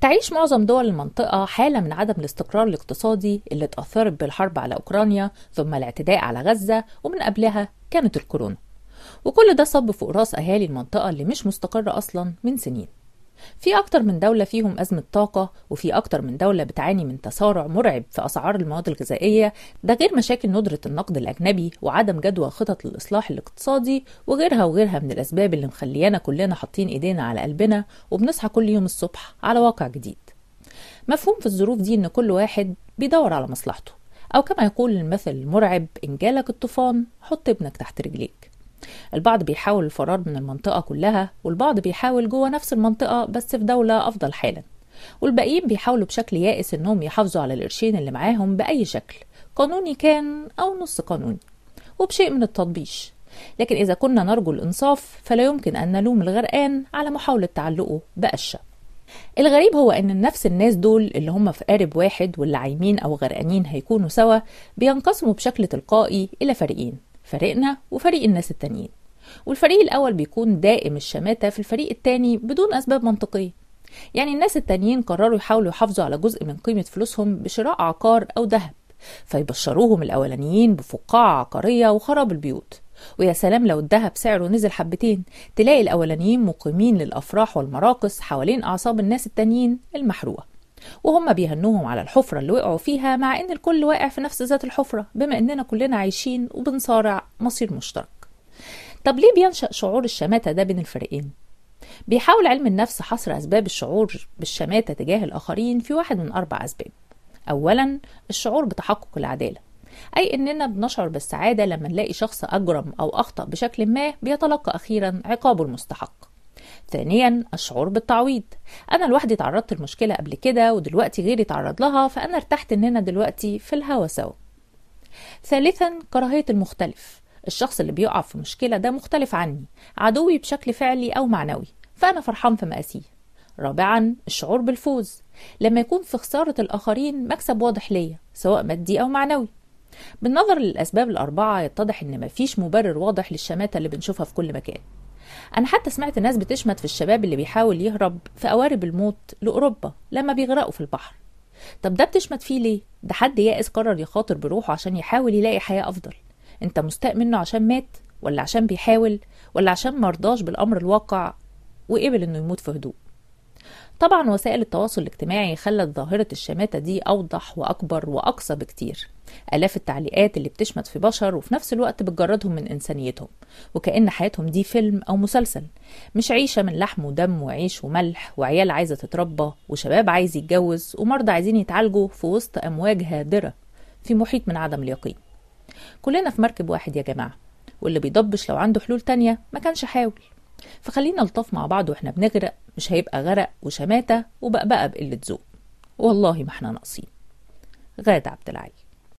تعيش معظم دول المنطقة حالة من عدم الاستقرار الاقتصادي اللي اتأثرت بالحرب على أوكرانيا ثم الاعتداء على غزة ومن قبلها كانت الكورونا. وكل ده صب فوق رأس أهالي المنطقة اللي مش مستقرة أصلا من سنين. في أكتر من دولة فيهم أزمة طاقة وفي أكتر من دولة بتعاني من تسارع مرعب في أسعار المواد الغذائية. ده غير مشاكل ندرة النقد الأجنبي وعدم جدوى خطط للإصلاح الاقتصادي وغيرها وغيرها من الأسباب اللي مخليانا كلنا حاطين إيدينا على قلبنا وبنصحى كل يوم الصبح على واقع جديد. مفهوم في الظروف دي إن كل واحد بيدور على مصلحته أو كما يقول المثل المرعب إن جالك الطوفان حط ابنك تحت رجليك. البعض بيحاول الفرار من المنطقة كلها والبعض بيحاول جوه نفس المنطقة بس في دولة أفضل حالا. والباقيين بيحاولوا بشكل يائس إنهم يحافظوا على القرشين اللي معاهم بأي شكل قانوني كان أو نص قانوني وبشيء من التطبيش. لكن إذا كنا نرجو الإنصاف فلا يمكن أن نلوم الغرقان على محاولة تعلقه بقشة الغريب هو إن نفس الناس دول اللي هم في قارب واحد واللي عايمين أو غرقانين هيكونوا سوا بينقسموا بشكل تلقائي إلى فريقين فريقنا وفريق الناس التانيين. والفريق الأول بيكون دائم الشماتة في الفريق التاني بدون أسباب منطقية. يعني الناس التانيين قرروا يحاولوا يحافظوا على جزء من قيمة فلوسهم بشراء عقار أو ذهب فيبشروهم الأولانيين بفقاعة عقارية وخراب البيوت. ويا سلام لو الذهب سعره نزل حبتين تلاقي الأولانيين مقيمين للأفراح والمراقص حوالين أعصاب الناس التانيين المحروقة. وهم بيهنوهم على الحفرة اللي وقعوا فيها مع إن الكل واقع في نفس ذات الحفرة بما إننا كلنا عايشين وبنصارع مصير مشترك. طب ليه بينشأ شعور الشماتة ده بين الفريقين؟ بيحاول علم النفس حصر أسباب الشعور بالشماتة تجاه الآخرين في واحد من أربع أسباب. أولا الشعور بتحقق العدالة. أي إننا بنشعر بالسعادة لما نلاقي شخص أجرم أو أخطأ بشكل ما بيتلقى أخيرا عقابه المستحق. ثانيا الشعور بالتعويض. أنا لوحدي تعرضت لمشكلة قبل كده ودلوقتي غيري تعرض لها فأنا ارتحت إننا دلوقتي في الهوا سوا. ثالثا كراهية المختلف. الشخص اللي بيقع في مشكلة ده مختلف عني عدوي بشكل فعلي أو معنوي فأنا فرحان في مقاسيه رابعا الشعور بالفوز. لما يكون في خسارة الآخرين مكسب واضح ليا سواء مادي أو معنوي. بالنظر للأسباب الأربعة يتضح إن مفيش مبرر واضح للشماتة اللي بنشوفها في كل مكان. أنا حتى سمعت ناس بتشمت في الشباب اللي بيحاول يهرب في قوارب الموت لأوروبا لما بيغرقوا في البحر. طب ده بتشمت فيه ليه؟ ده حد يائس قرر يخاطر بروحه عشان يحاول يلاقي حياة أفضل. أنت مستاء منه عشان مات ولا عشان بيحاول ولا عشان مرضاش بالأمر الواقع وقبل إنه يموت في هدوء. طبعا وسائل التواصل الاجتماعي خلت ظاهرة الشماتة دي أوضح وأكبر وأقصى بكتير. آلاف التعليقات اللي بتشمت في بشر وفي نفس الوقت بتجردهم من إنسانيتهم وكأن حياتهم دي فيلم أو مسلسل. مش عيشة من لحم ودم وعيش وملح وعيال عايزة تتربى وشباب عايز يتجوز ومرضى عايزين يتعالجوا في وسط أمواج هادرة في محيط من عدم اليقين. كلنا في مركب واحد يا جماعة واللي بيضبش لو عنده حلول تانية ما كانش حاول. فخلينا نلطف مع بعض وإحنا بنغرق مش هيبقى غرق وشماتة وبقبقة بقلة ذوق والله ما إحنا ناقصين. غادة عبد العالي